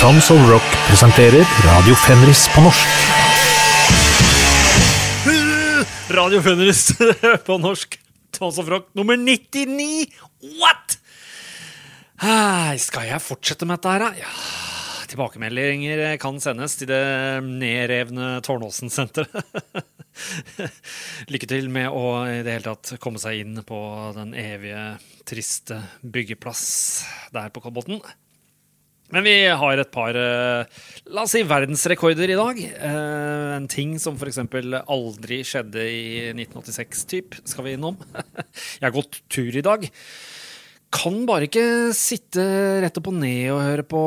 Tons of Rock presenterer Radio Fenris på norsk. Radio Fenris på norsk. Tons of Rock nummer 99! What?! Skal jeg fortsette med dette her, da? Ja. Tilbakemeldinger kan sendes til det nedrevne Tårnåsen-senteret. Lykke til med å i det hele tatt komme seg inn på den evige, triste byggeplass der på Kolbotn. Men vi har et par eh, la oss si verdensrekorder i dag. Eh, en ting som f.eks. aldri skjedde i 1986, typ, skal vi innom. Jeg har gått tur i dag. Kan bare ikke sitte rett opp og ned og høre på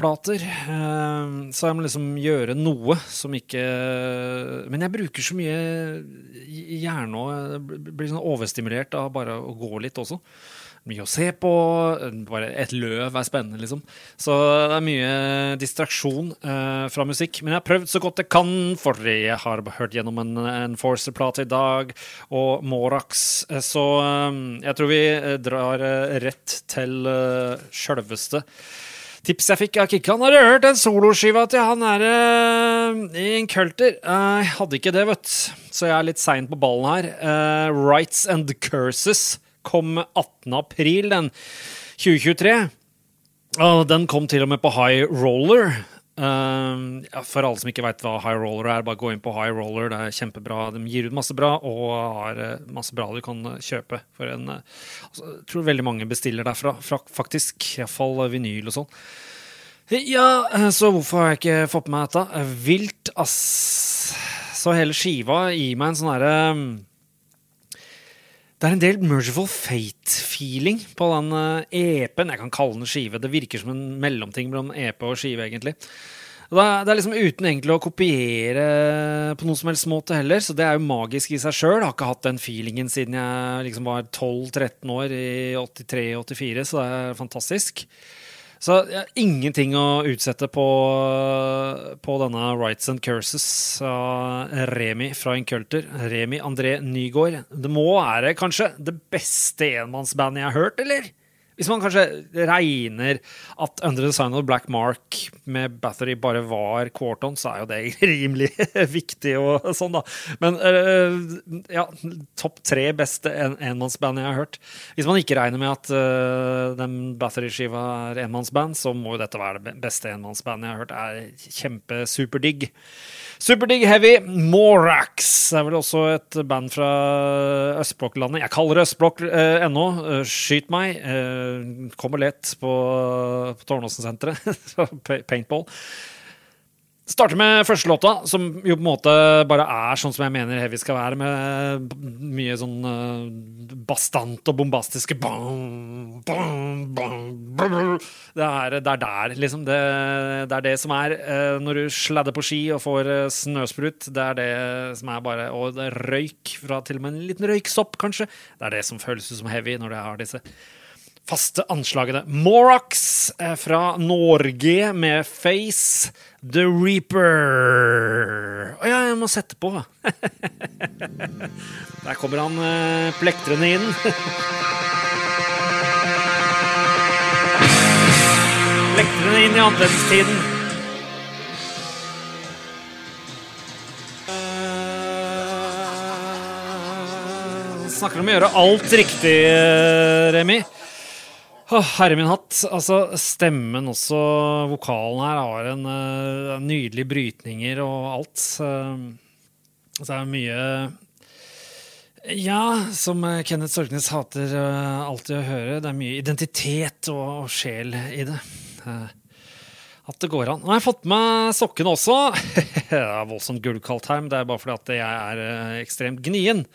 plater. Eh, Så jeg må liksom gjøre noe som ikke Men jeg bruker så mye hjerne og blir sånn overstimulert av bare å gå litt også mye å se på. Bare et løv er spennende, liksom. Så det er mye distraksjon uh, fra musikk. Men jeg har prøvd så godt jeg kan, for jeg har hørt gjennom en, en Forcer-plate i dag, og Morax. Eh, Så um, jeg tror vi drar rett til uh, sjølveste. Tips jeg fikk av Kikkan. Har du hørt den soloskiva til han er i en kulter? Jeg hadde ikke det, vet du. Så jeg er litt sein på ballen her. Uh, Rights and Curses kom 18. april den 2023. Og den kom til og med på High Roller. Eh, ja, for alle som ikke veit hva High Roller er, bare gå inn på High Roller. Det er kjempebra. De gir ut masse bra, og har eh, masse bra du kan eh, kjøpe for en eh, altså, Jeg tror veldig mange bestiller derfra, fra, faktisk. Iallfall vinyl og sånn. Ja, så hvorfor har jeg ikke fått med meg dette? Vilt, ass. Så hele skiva gir meg en sånn herre det er en del Merciful Fate-feeling på den eh, EP-en. Jeg kan kalle den skive. Det virker som en mellomting mellom EP og skive, egentlig. Det er, liksom uten egentlig å kopiere på noen som helst måte heller, så det er jo magisk i seg sjøl. Har ikke hatt den feelingen siden jeg liksom var 12-13 år i 83-84, så det er fantastisk. Så har ingenting å utsette på, på denne Rights and Curses av Remi fra Inculter. Remi André Nygaard. Det må være kanskje det beste enmannsbandet jeg har hørt, eller? Hvis man kanskje regner at Under the Sign of the Black Mark med Bathory bare var Quarton, så er jo det rimelig viktig og sånn, da. Men øh, ja, topp tre beste en enmannsband jeg har hørt. Hvis man ikke regner med at uh, den Bathory-skiva er enmannsband, så må jo dette være det beste enmannsbandet jeg har hørt. er kjempesuperdigg. Superdigg Heavy. Morax er vel også et band fra østblokklandet. Jeg kaller det østblokk uh, ennå. Uh, Skyt meg. Eh, kommer lett på, på Tårnåsen-senteret. Paintball. Starter med første låta, som jo på en måte bare er sånn som jeg mener heavy skal være, med mye sånn uh, bastant og bombastiske bang, bang, bang, det, er, det er der, liksom. Det, det er det som er uh, når du sladder på ski og får uh, snøsprut. Det er det som er bare Og røyk fra til og med en liten røyksopp, kanskje. Det er det som føles ut som heavy når du har disse faste anslagene. Morax eh, fra Norge med Face The Reaper. Å ja, jeg må sette på. Der kommer han eh, plektrende inn. plektrende inn i annerledestiden. Snakker om å gjøre alt riktig, eh, Remi. Åh, herre min hatt. Altså, stemmen også, vokalen her, har en uh, nydelige brytninger og alt. Uh, så det er mye Ja, som uh, Kenneth Sorknes hater uh, alltid å høre. Det er mye identitet og, og sjel i det. Uh, at det går an. Nå har jeg fått med sokkene også. det er voldsomt gullkaldt her, men det er bare fordi at jeg er ekstremt gnien.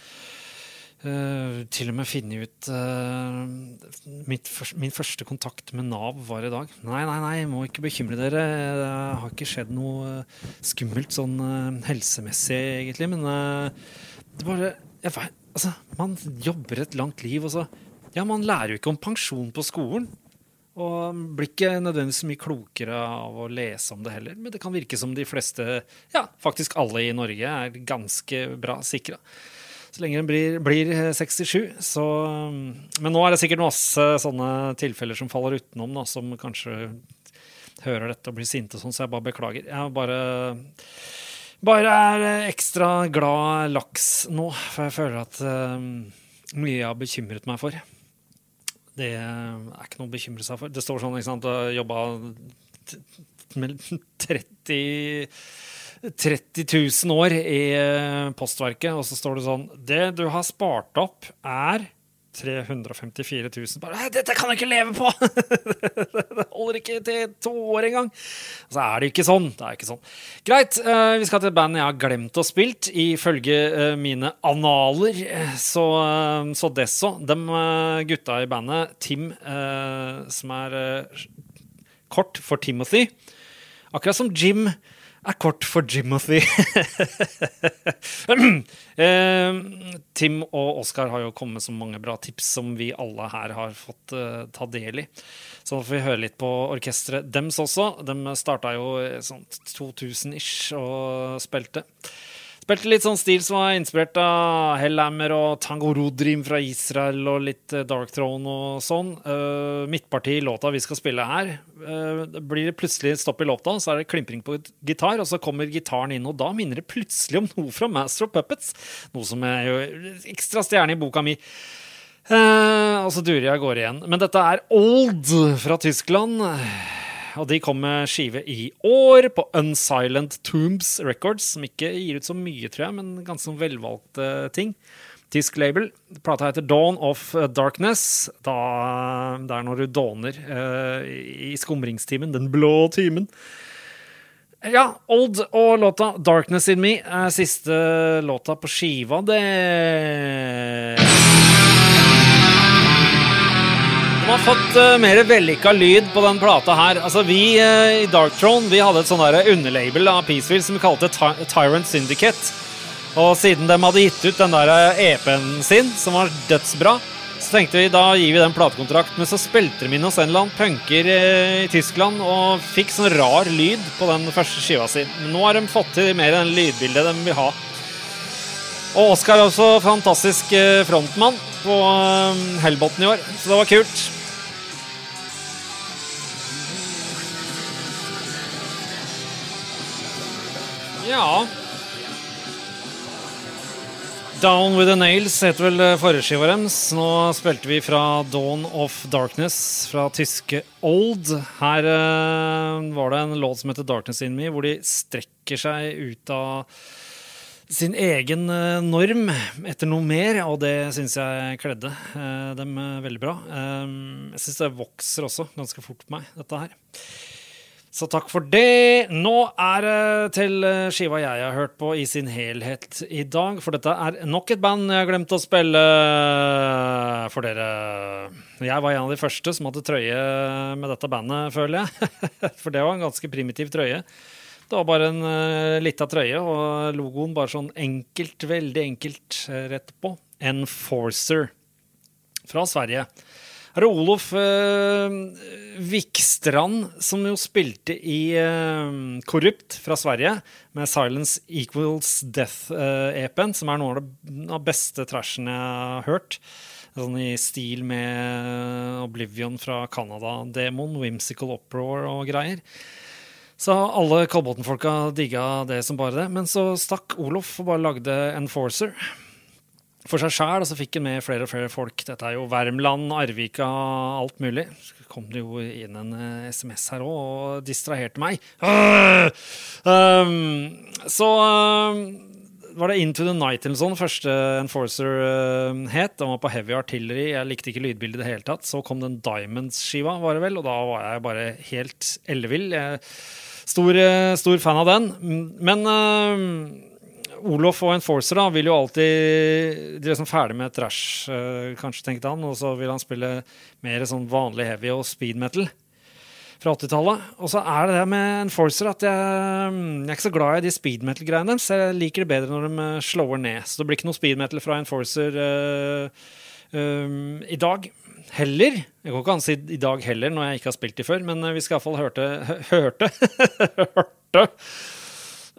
Uh, til og med funnet ut uh, mitt først, Min første kontakt med Nav var i dag. Nei, nei, nei, må ikke bekymre dere. Det har ikke skjedd noe uh, skummelt sånn helsemessig, egentlig. Men det bare vet, altså, Man jobber et langt liv, og så Ja, man lærer jo ikke om pensjon på skolen. Og blir ikke nødvendigvis mye klokere av å lese om det heller. Men det kan virke som de fleste, ja, faktisk alle i Norge, er ganske bra sikra. Så lenge den blir, blir 67. Så, men nå er det sikkert masse sånne tilfeller som faller utenom, da, som kanskje hører dette og blir sinte sånn, så jeg bare beklager. Jeg bare bare er ekstra glad laks nå, for jeg føler at uh, mye jeg har bekymret meg for. Det er ikke noe å bekymre seg for. Det står sånn, ikke sant, jobba 30 30 000 år i eh, postverket, og så står det sånn Det du har spart opp, er 354 000. Bare, Dette kan jeg ikke leve på! det holder ikke til to år engang. Så er det ikke sånn. Det er ikke sånn. Greit, uh, vi skal til et band jeg har glemt å spilt, ifølge uh, mine analer. Så, så desso. De gutta i bandet, Tim, som er kort for Timothy, akkurat som Jim er kort for Jimothy. eh, Tim og Oskar har jo kommet med så mange bra tips som vi alle her har fått uh, ta del i. Så da får vi høre litt på orkesteret dems også. De starta jo sånn 2000-ish og spilte. Spilte litt sånn stil som var inspirert av Hellhammer og Tango Rodrim fra Israel og litt eh, Dark Throne og sånn. Uh, midtparti i låta vi skal spille her, uh, blir det plutselig stopp i låta, så er det klimpring på gitar, og så kommer gitaren inn, og da minner det plutselig om noe fra Master of Puppets. Noe som er jo ekstra stjerne i boka mi. Uh, og så durer jeg av gårde igjen. Men dette er Old fra Tyskland. Og de kom med skive i år på Unsilent Tombs Records, som ikke gir ut så mye, tror jeg, men ganske sånn velvalgte ting. Tysk label. Plata heter Dawn of Darkness. Da, det er når du dåner uh, i skumringstimen, den blå timen. Ja, Old og låta 'Darkness In Me' er siste låta på skiva. Det fått uh, mer vellykka lyd på den plata her. Altså, Vi uh, i Dark Throne vi hadde et sånn underlabel av Peaceville som vi kalte Ty Tyrant Syndicate. Og siden de hadde gitt ut den der EP-en eh, e sin, som var dødsbra, så tenkte vi da gir vi den platekontrakt. Men så spilte de inn hos en eller annen punker uh, i Tyskland og fikk sånn rar lyd på den første skiva si. Men nå har de fått til mer enn lydbildet de vil ha. Og Oskar er også fantastisk frontmann på Hellbotn i år, så det var kult. Ja Down With The Nails heter vel eh, forrige deres. Nå spilte vi fra Dawn of Darkness fra tyske Old. Her uh, var det en låt som heter Darkness In Me, hvor de strekker seg ut av sin egen uh, norm etter noe mer, og det syns jeg kledde uh, dem veldig bra. jeg syns det vokser også ganske fort på meg, dette her. Så takk for det. Nå er det til skiva jeg har hørt på i sin helhet i dag. For dette er nok et band jeg har glemt å spille for dere. Jeg var en av de første som hadde trøye med dette bandet, føler jeg. For det var en ganske primitiv trøye. Det var bare en uh, lita trøye, og logoen bare sånn enkelt, veldig enkelt uh, rett på. Enforcer fra Sverige. Er Olof eh, Vikstrand, som jo spilte i eh, Korrupt fra Sverige, med Silence Equals Death-epen, eh, som er noe av det beste trashen jeg har hørt. Sånn i stil med Oblivion fra Canada-demoen, Whimsical Uproar og greier. Så alle Kolbotn-folka digga det som bare det. Men så stakk Olof og bare lagde Enforcer for seg sjæl, og så fikk han med flere og flere folk. Dette er jo Värmland, Arvika, alt mulig. Så kom det jo inn en SMS eh, her òg og distraherte meg. Um, så um, var det Into the Night eller sånn første Enforcer uh, het. Den var på Heavy Artillery. Jeg likte ikke lydbildet i det hele tatt. Så kom den Diamonds-skiva, var det vel, og da var jeg bare helt ellevill. Stor, stor fan av den. Men uh, Olof og Enforcer da, vil jo alltid De er liksom ferdig med trash, uh, kanskje, tenkte han. Og så vil han spille mer sånn vanlig heavy og speed metal fra 80-tallet. Og så er det det med Enforcer at jeg, jeg er ikke så glad i de speed metal-greiene Så Jeg liker det bedre når de eh, slår ned. Så det blir ikke noe speed metal fra Enforcer uh, um, i dag. Heller. Jeg går ikke si i dag heller, når jeg ikke har spilt de før, men vi skal iallfall hørte Hørte! hørte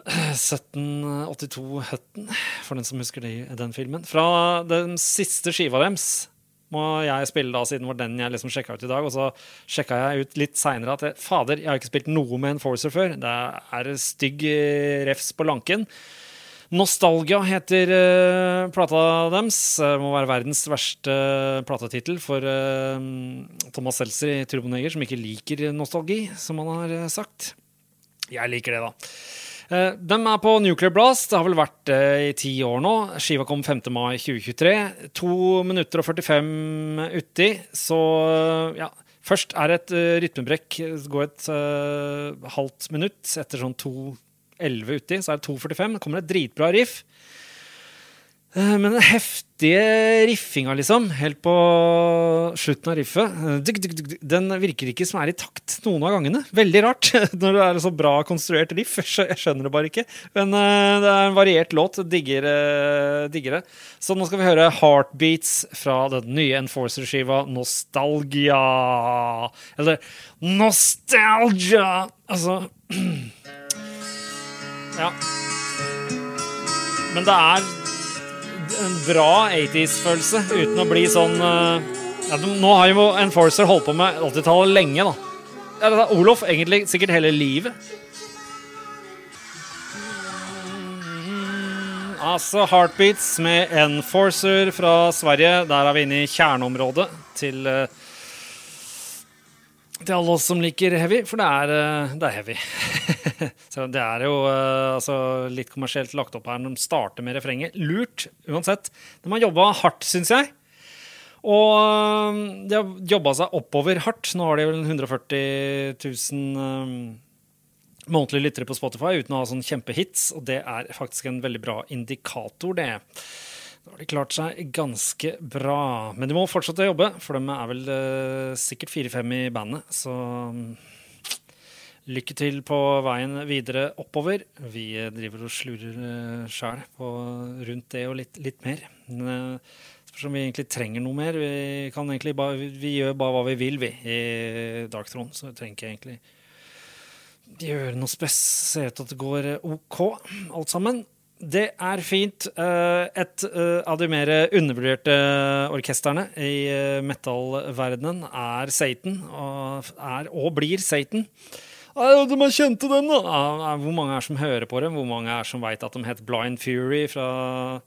1782 Hutton, for den som husker det, den filmen. Fra den siste skiva deres, må jeg spille da, siden det var den jeg liksom sjekka ut i dag. Og så sjekka jeg ut litt seinere at jeg, fader, jeg har ikke spilt noe med en Forcer før. Det er stygg eh, refs på lanken. Nostalgia heter uh, plata deres. Det må være verdens verste platetittel for uh, Thomas Seltzer i Turboneger, som ikke liker nostalgi, som han har sagt. Jeg liker det, da. Uh, de er på Nuclear Blast. Det har vel vært det i ti år nå. Skiva kom 5. mai 2023. To minutter og 45 uti, så ja. Først er det et rytmebrekk. Går et halvt minutt etter sånn 2.11 uti, så er det 2,45. Det kommer et dritbra riff. Eh, men den heftige riffinga, liksom, helt på slutten av riffet, den virker ikke som er i takt noen av gangene. Veldig rart når det er så bra konstruert riff. Jeg skjønner det bare ikke. Men eh, det er en variert låt. Digger, eh, digger det. Så nå skal vi høre Heartbeats fra den nye Enforcer-skiva Nostalgia. Eller Nostalgia! Altså Ja. Men det er en bra 80s-følelse, uten å bli sånn uh, ja, Nå har jo Enforcer holdt på med 80-tallet lenge, da. Ja, det er Olof egentlig sikkert hele livet. Altså Heartbeats med Enforcer fra Sverige. Der er vi inne i kjerneområdet til uh, til alle oss som liker heavy, for det er, eh, det er heavy. så det er jo uh, altså, litt kommersielt lagt opp her. når De starter med refrenget. Lurt, uansett. De har jobba hardt, syns jeg. Og uh, de har jobba seg oppover hardt. Nå har de vel 140 000 um, månedlige lyttere på Spotify uten å ha sånn kjempehits, og det er faktisk en veldig bra indikator, det. Da har de klart seg ganske bra. Men de må fortsette å jobbe, for de er vel uh, sikkert fire-fem i bandet. Så um, lykke til på veien videre oppover. Vi uh, driver og slurer uh, sjæl rundt det og litt, litt mer. Men uh, spørs om vi egentlig trenger noe mer. Vi, kan bare, vi, vi, gjør bare hva vi vil, vi, i Dark Throne. Så vi trenger ikke egentlig gjøre noe spes. Ser ut at det går OK, alt sammen. Det er fint. Eh, et eh, av de mer undervurderte orkestrene i metallverdenen er Satan, og, er, og blir Satan. Har kjente den, da! Hvor mange er som hører på dem? Hvor mange er som veit at de het Blind Fury fra,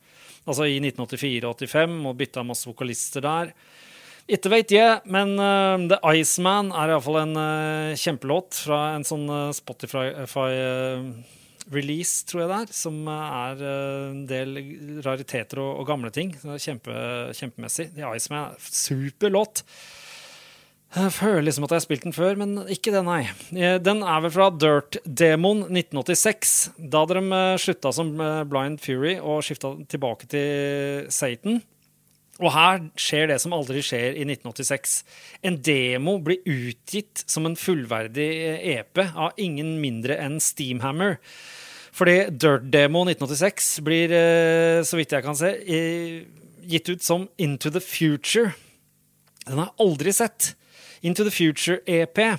altså i 1984-85 og bytta masse vokalister der? Ikke veit jeg, men The Iceman er iallfall en kjempelåt fra en sånn Spotify release, tror jeg det er, som er eh, en del rariteter og, og gamle ting. Kjempe, kjempemessig. The Iceman er super låt. Jeg føler liksom at jeg har spilt den før, men ikke det, nei. Eh, den er vel fra Dirt-demoen 1986. Da hadde de eh, slutta som Blind Fury og skifta tilbake til Satan. Og her skjer det som aldri skjer i 1986. En demo blir utgitt som en fullverdig EP av ingen mindre enn Steamhammer. Fordi Dirt Demo 1986 blir, eh, så vidt jeg kan se, gitt ut som Into the Future. Den har jeg aldri sett. Into the Future-EP.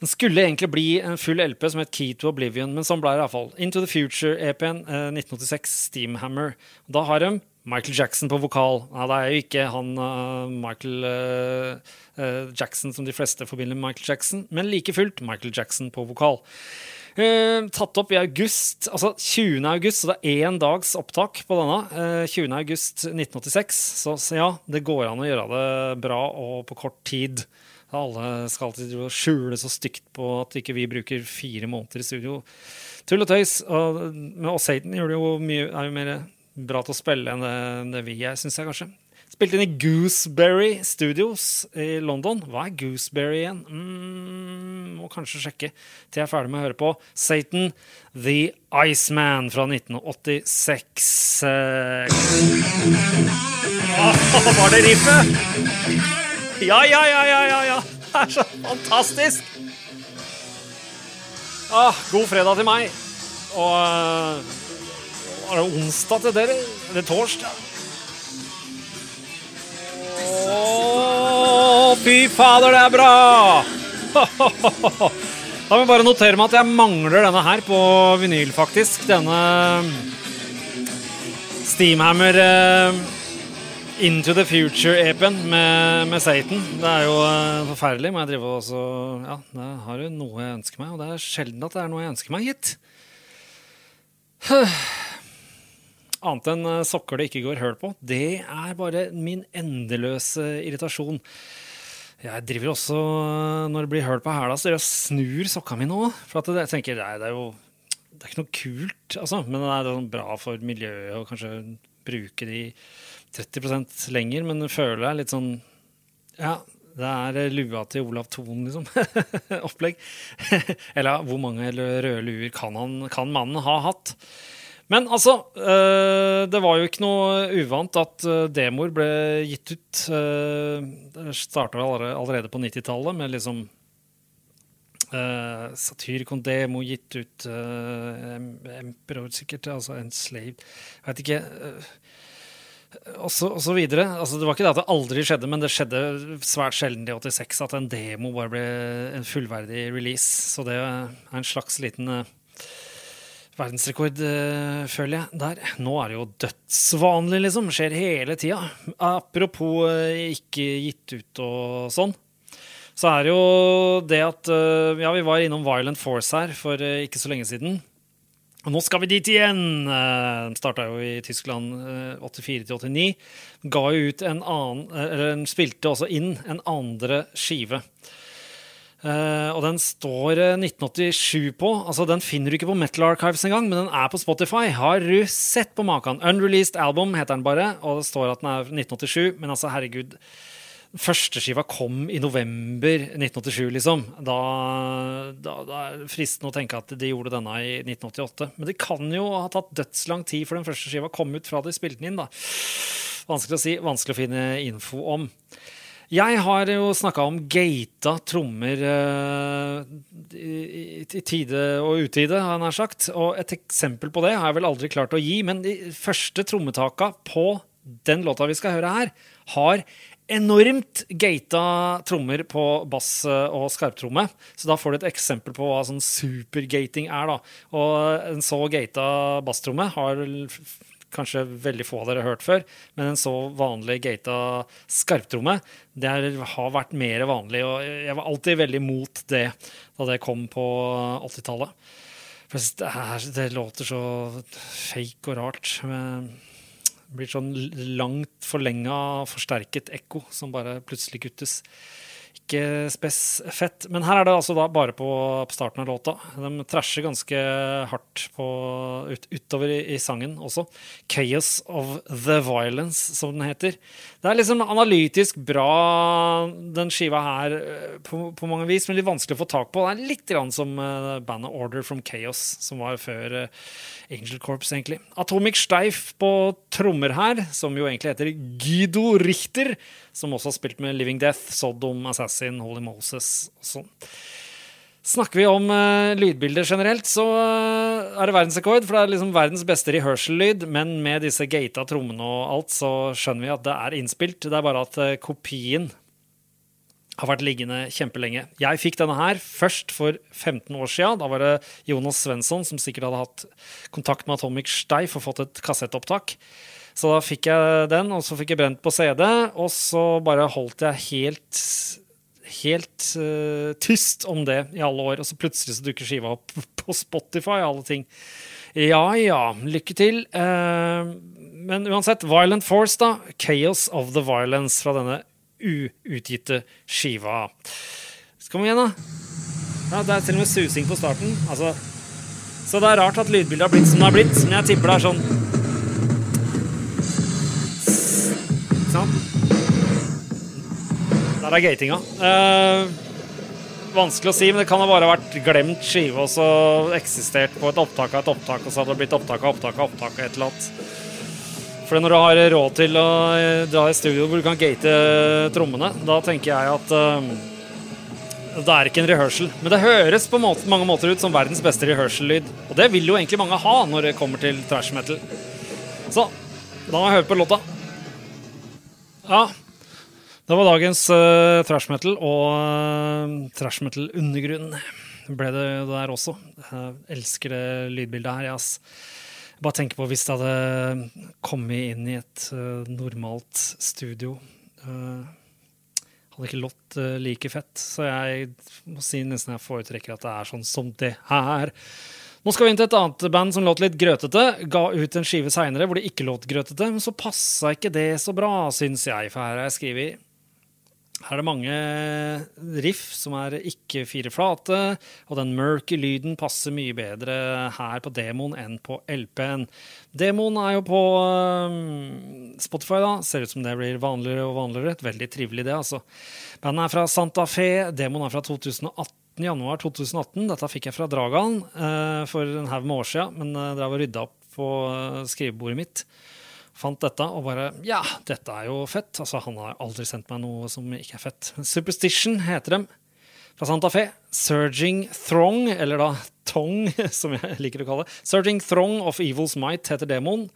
Den skulle egentlig bli en full LP som het Key to Oblivion, men sånn ble det iallfall. Into the Future-EP-en, 1986, eh, Steamhammer. Da har de Michael Jackson på vokal. Nei, det er jo ikke han uh, Michael Jackson som de fleste forbinder med Michael Jackson, men like fullt Michael Jackson på vokal. Uh, tatt opp i august, altså 20. august, så det er én dags opptak på denne. Uh, 20. august 1986. Så, så, ja, det går an å gjøre det bra og på kort tid. Alle skal alltid skjule så stygt på at ikke vi bruker fire måneder i studio. Tull og tøys. Og, og Satan gjør det jo mye, er jo mer bra til å spille enn det, det vi er, syns jeg kanskje. Spilte inn i Gooseberry Studios i London. Hva er Gooseberry igjen? Mm, må kanskje sjekke til jeg er ferdig med å høre på Satan The Iceman fra 1986. Oh, var det riffet? Ja, ja, ja, ja, ja, ja. Det er så fantastisk. Ah, god fredag til meg. Og uh, var det onsdag til dere? Eller torsdag? Å, fy fader, det er bra! Da må jeg bare notere meg at jeg mangler denne her på vinyl, faktisk. Denne Steamhammer Into the Future-epen med, med Satan. Det er jo eh, forferdelig. Må jeg drive og også Ja, det har jo noe jeg ønsker meg, og det er sjelden at det er noe jeg ønsker meg, gitt. Annet enn eh, sokker det ikke går høl på. Det er bare min endeløse irritasjon. Jeg driver også, eh, når det blir høl på hæla, så jeg snur sokka mi nå. For jeg tenker, nei, det er jo det er ikke noe kult, altså, men det er sånn bra for miljøet å kanskje bruke de 30% lenger, men føler jeg litt sånn Ja, det er lua til Olav Thon, liksom. Opplegg. Eller hvor mange røde luer kan, han, kan mannen ha hatt? Men altså, øh, det var jo ikke noe uvant at øh, demoer ble gitt ut. Øh, det starta allerede på 90-tallet med liksom Uh, Satyricon Demo gitt ut Emperor, sikkert. Altså Enslaved vet ikke. Og, så, og så videre. Altså, det var ikke det at det aldri skjedde, men det skjedde svært sjelden i 86 at en demo bare ble en fullverdig release. Så det er en slags liten verdensrekord, føler jeg, der. Nå er det jo dødsvanlig, liksom. Skjer hele tida. Apropos ikke gitt ut og sånn så er det jo det at eh, Ja, vi var innom Violent Force her for eh, ikke så lenge siden. Og nå skal vi dit igjen! Eh, de starta jo i Tyskland 84-89. Ga jo ut en annen Eller spilte også inn en andre skive. Uh, og den står 1987 på. altså Den finner du ikke på Metal Archives engang, men den er på Spotify. Har du sett på maken? Unreleased Album heter den bare, og det står at den er 1987. Men altså, herregud Førsteskiva kom i november 1987, liksom. Da, da, da er fristende å tenke at de gjorde denne i 1988. Men det kan jo ha tatt dødslang tid før den første skiva kom ut fra de spilte den inn. da. Vanskelig å si, vanskelig å finne info om. Jeg har jo snakka om gata trommer uh, i, tide og utide, har jeg nær sagt. Og et eksempel på det har jeg vel aldri klart å gi, men de første trommetaka på den låta vi skal høre her, har enormt gata trommer på bass og skarptromme. Så da får du et eksempel på hva sånn supergating er. da. Og en så gata basstromme har kanskje veldig få av dere har hørt før, men en så vanlig gata skarptromme det har vært mer vanlig. Og jeg var alltid veldig mot det da det kom på 80-tallet. For det, det låter så fake og rart. Men blir sånn langt forlenga, forsterket ekko som bare plutselig kuttes. Ikke spes fett. Men her er det altså da bare på, starten av låta. De trasher ganske hardt på, ut, utover i, i, sangen også. 'Chaos of the Violence', som den heter. Det er liksom analytisk bra, den skiva her, eh, på, på mange vis, men litt vanskelig å få tak på. Det er litt grann som uh, bandet 'Order from Chaos', som var før uh, Angel Corps, egentlig. Atomic Steif på trommer her, som jo egentlig heter Guido Richter, som også har spilt med Living Death, Sodom, Assassin, Holy Moses og sånn. Snakker vi om uh, lydbilder generelt, så uh, er det verdensrekord. For det er liksom verdens beste rehearsal-lyd, men med disse gata trommene og alt, så skjønner vi at det er innspilt. Det er bare at uh, kopien har vært liggende kjempelenge. Jeg fikk denne her først for 15 år siden. Da var det Jonas Svensson som sikkert hadde hatt kontakt med Atomic Steif og fått et kassettopptak. Så da fikk jeg den, og så fikk jeg brent på CD, og så bare holdt jeg helt helt uh, tyst om det i alle år, og så plutselig så dukker skiva opp på Spotify og alle ting. Ja ja, lykke til. Uh, men uansett, Violent Force, da. Chaos of the Violence fra denne uutgitte skiva. Kom igjen, da. Ja, det er til og med susing på starten. Altså, så det er rart at lydbildet har blitt som det har blitt, men jeg tipper det er sånn Sånn. Er gatinga. Eh, vanskelig å si, men det kan ha bare vært glemt skive og så eksistert på et opptak av et opptak, og så hadde det blitt opptak av opptak av opptak av et eller annet. For når du har råd til å eh, dra i studio hvor du kan gate trommene, da tenker jeg at eh, det er ikke en rehearsal. Men det høres på måte, mange måter ut som verdens beste rehearsal-lyd. Og det vil jo egentlig mange ha når det kommer til trash metal. Så da må jeg høre på låta. Ja, det var dagens uh, trash metal og uh, trash metal-undergrunn ble det der også. Jeg elsker det lydbildet her, jeg. Bare tenker på hvis det hadde kommet inn i et uh, normalt studio. Uh, hadde ikke lått uh, like fett. Så jeg må si nesten jeg foretrekker at det er sånn som det her. Nå skal vi inn til et annet band som låt litt grøtete. Ga ut en skive seinere hvor det ikke låt grøtete, men så passa ikke det så bra, syns jeg, for her har jeg skrevet her er det mange riff som er ikke fire flate, og den murky lyden passer mye bedre her på demoen enn på LP-en. Demoen er jo på um, Spotify, da. Ser ut som det blir vanligere og vanligere. Et veldig trivelig, det, altså. Bandet er fra Santa Fe. Demoen er fra 2018. Januar 2018. Dette fikk jeg fra Dragan uh, for en haug med år siden, men uh, drev og rydda opp på uh, skrivebordet mitt fant dette og bare Ja, dette er jo fett. Altså, han har aldri sendt meg noe som ikke er fett. Superstition heter dem. Fra Santa Fe. Surging Throng, eller da Tong, som jeg liker å kalle det. Surging Throng of Evil's Might heter demoen.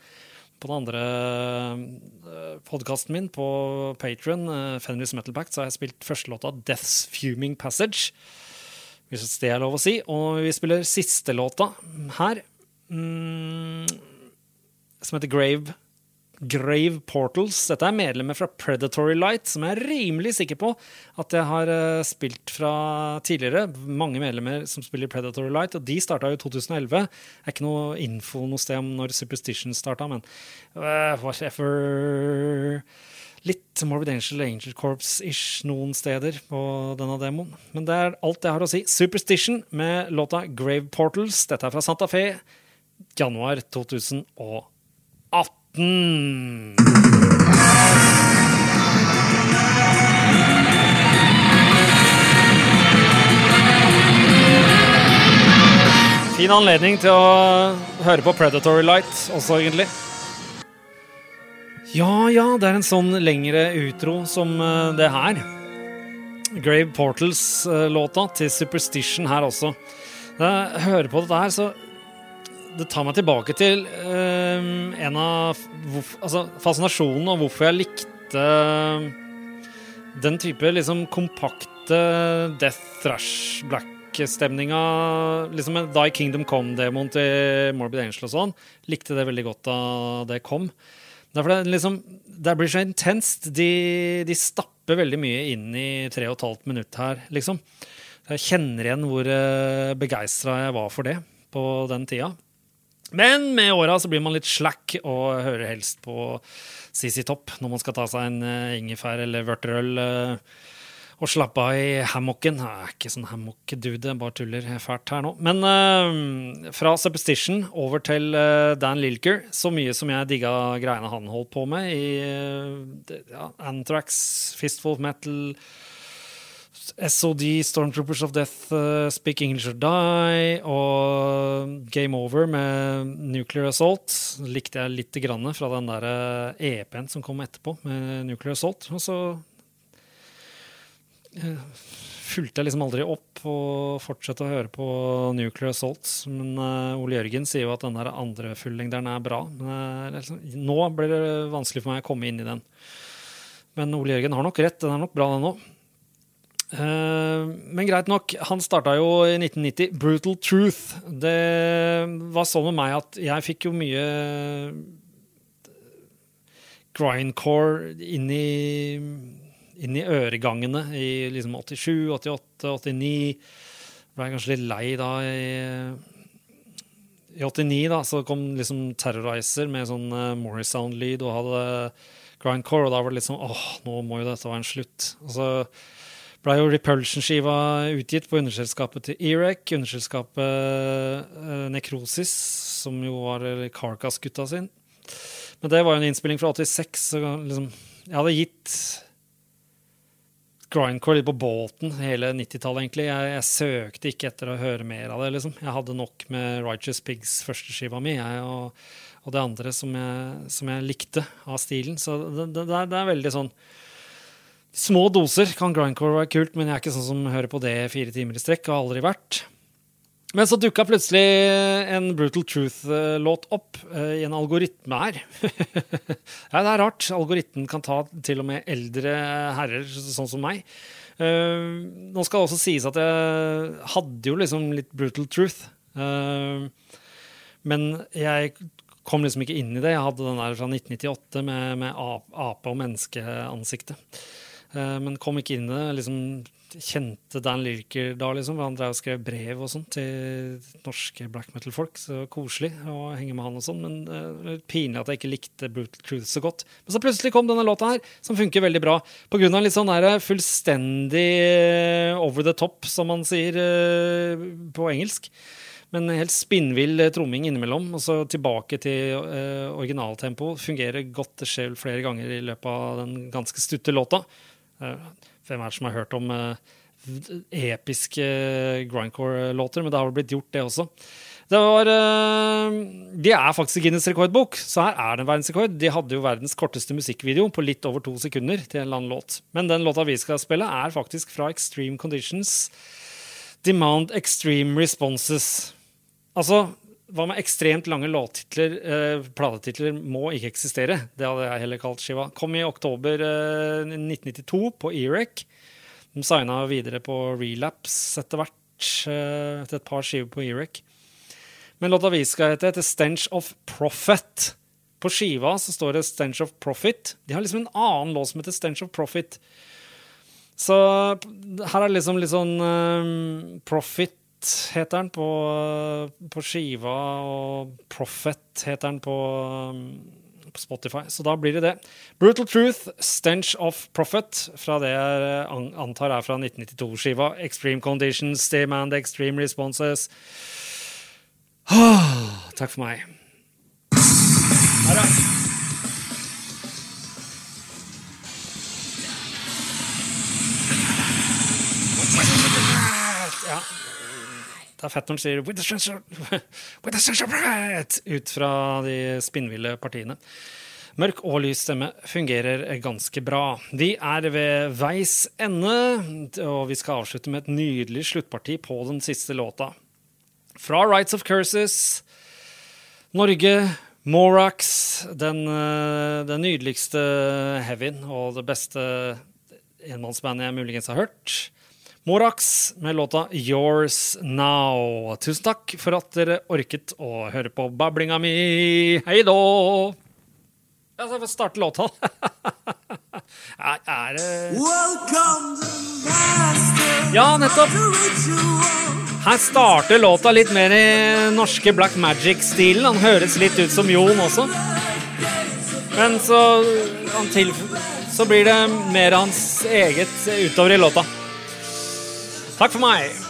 På den andre uh, podkasten min på Patron, uh, Fenris Metal Pact, så har jeg spilt førstelåta Death's Fuming Passage. Hvis det er lov å si. Og vi spiller siste låta her, mm, som heter Grave Grave Portals. Dette er medlemmer fra Predatory Light, som jeg er rimelig sikker på at jeg har uh, spilt fra tidligere. Mange medlemmer som spiller Predatory Light, og de starta jo i 2011. Det er ikke noe info noe sted om når Superstition starta, men uh, whatever Litt Morbid Angel Angel Corps-ish noen steder på denne demoen. Men det er alt jeg har å si. Superstition med låta Grave Portals. Dette er fra Santa Fe, januar 2018. 18. Fin anledning til å høre på Predatory Light også, egentlig. Ja, ja, det er en sånn lengre utro som eh, det her. Grave Portals-låta til Superstition her også. Da jeg hører på dette her, så det tar meg tilbake til uh, en av altså, fascinasjonen og hvorfor jeg likte den type liksom kompakte death thrash black-stemninga. Liksom i Kingdom Come-demoen til Morbid Angel og sånn. Likte det veldig godt da det kom. Derfor det, liksom, det blir så intenst. De, de stapper veldig mye inn i tre og et halvt minutt her, liksom. Jeg kjenner igjen hvor uh, begeistra jeg var for det på den tida. Men med åra så blir man litt slack og hører helst på CC Topp når man skal ta seg en uh, ingefær eller vørterøl uh, og slappe av i hammocken. Jeg er ikke sånn hammock-dude, bare tuller fælt her nå. Men uh, fra Superstition over til Dan Lilker, så mye som jeg digga greiene han holdt på med i ja, Anthrax, Fistful Metal SOD, Stormtroopers of Death, uh, Speak English or Die og Game Over med Nuclear Assault likte jeg litt grann fra den der EP-en uh, som kom etterpå, med Nuclear Assault. Og så uh, fulgte jeg liksom aldri opp og fortsatte å høre på Nuclear Assault. Men uh, Ole Jørgen sier jo at den der andre fullengderen er bra. Men, uh, liksom, nå blir det vanskelig for meg å komme inn i den. Men Ole Jørgen har nok rett, den er nok bra, den òg. Eh, men greit nok, han starta jo i 1990. Brutal Truth. Det var sånn med meg at jeg fikk jo mye grindcore inn i, inn i øregangene i liksom 87, 88, 89. Ble jeg kanskje litt lei da i, i 89, da, så kom liksom Terrorizer med sånn uh, Morrisound-lyd og hadde grindcore, og da var det liksom åh, nå må jo dette være en slutt. Og så ble jo Repulsion-skiva utgitt på underselskapet til Erec, underselskapet Necrosis, Nekrosis, som jo var Carcass-gutta sin. Men det var jo en innspilling fra 86, så liksom Jeg hadde gitt grindcore litt på båten hele 90-tallet, egentlig. Jeg, jeg, søkte ikke etter å høre mer av det, liksom. Jeg hadde nok med Righteous Pigs, førsteskiva mi, jeg, og, og, det andre som jeg, som jeg, likte av stilen. Så det, det, det er veldig sånn Små doser kan grindcore være kult, men jeg er ikke sånn som hører på det fire timer i strekk. Har aldri vært. Men så dukka plutselig en Brutal Truth-låt opp uh, i en algoritme her. ja, det er rart. Algoritmen kan ta til og med eldre herrer sånn som meg. Uh, nå skal det også sies at jeg hadde jo liksom litt Brutal Truth. Uh, men jeg kom liksom ikke inn i det. Jeg hadde den der fra 1998 med, med ape- og menneskeansiktet. Eh, men kom ikke inn i det. liksom Kjente Dan Lyrker da, liksom. Han drev og skrev brev og sånn til norske black metal-folk. Så koselig å henge med han og sånn. Men uh, pinlig at jeg ikke likte Brutal Truth så godt. Men så plutselig kom denne låta her, som funker veldig bra. På grunn av litt sånn der fullstendig eh, over the top, som man sier uh, på engelsk. Men helt spinnvill tromming innimellom, og så tilbake til uh, originaltempo. Fungerer godt. Det skjer flere ganger i løpet av den ganske stutte låta. Eh, hvem er det som har hørt om eh, episke grindcore-låter? Men det har vel blitt gjort, det også. Det var eh, De er faktisk i Guinness rekordbok, så her er det en verdensrekord. De hadde jo verdens korteste musikkvideo på litt over to sekunder til en eller annen låt. Men den låta vi skal spille, er faktisk fra Extreme Conditions. Demand Extreme Responses. Altså, hva med ekstremt lange låttitler? Eh, platetitler må ikke eksistere. Det hadde jeg heller kalt skiva. Kom i oktober eh, 1992 på Erec. De signa videre på Relapse etter hvert, eh, etter et par skiver på Erec. Men låta vi skal hete, heter Stench of Profit. På skiva så står det Stench of Profit. De har liksom en annen låt som heter Stench of Profit. Så her er det liksom litt sånn eh, Profit heter den på, på skiva, og Prophet heter den på, eh, på Spotify. Så da blir det det. Brutal Truth, Stench of Prophet, fra det jeg antar er fra 1992-skiva. Extreme Conditions, Demand Extreme Responses. Takk for meg. Her, ja. Ja. Det er fett når sier with a sense of, with a sense of pride ut fra de spinnville partiene. Mørk og lys stemme fungerer ganske bra. Vi er ved veis ende, og vi skal avslutte med et nydelig sluttparti på den siste låta. Fra Rights of Curses, Norge, Morax, den, eh, den nydeligste heavyen og det beste enmannsbandet jeg muligens har hørt. Morax med låta Yours Now. Tusen takk for at dere orket å høre på bablinga mi. Hei så får vi starte låta. er, er det Ja, nettopp. Her starter låta litt mer i norske Black Magic-stilen. Han høres litt ut som Jon også. Men så, så blir det mer hans eget utover i låta. Takk for meg.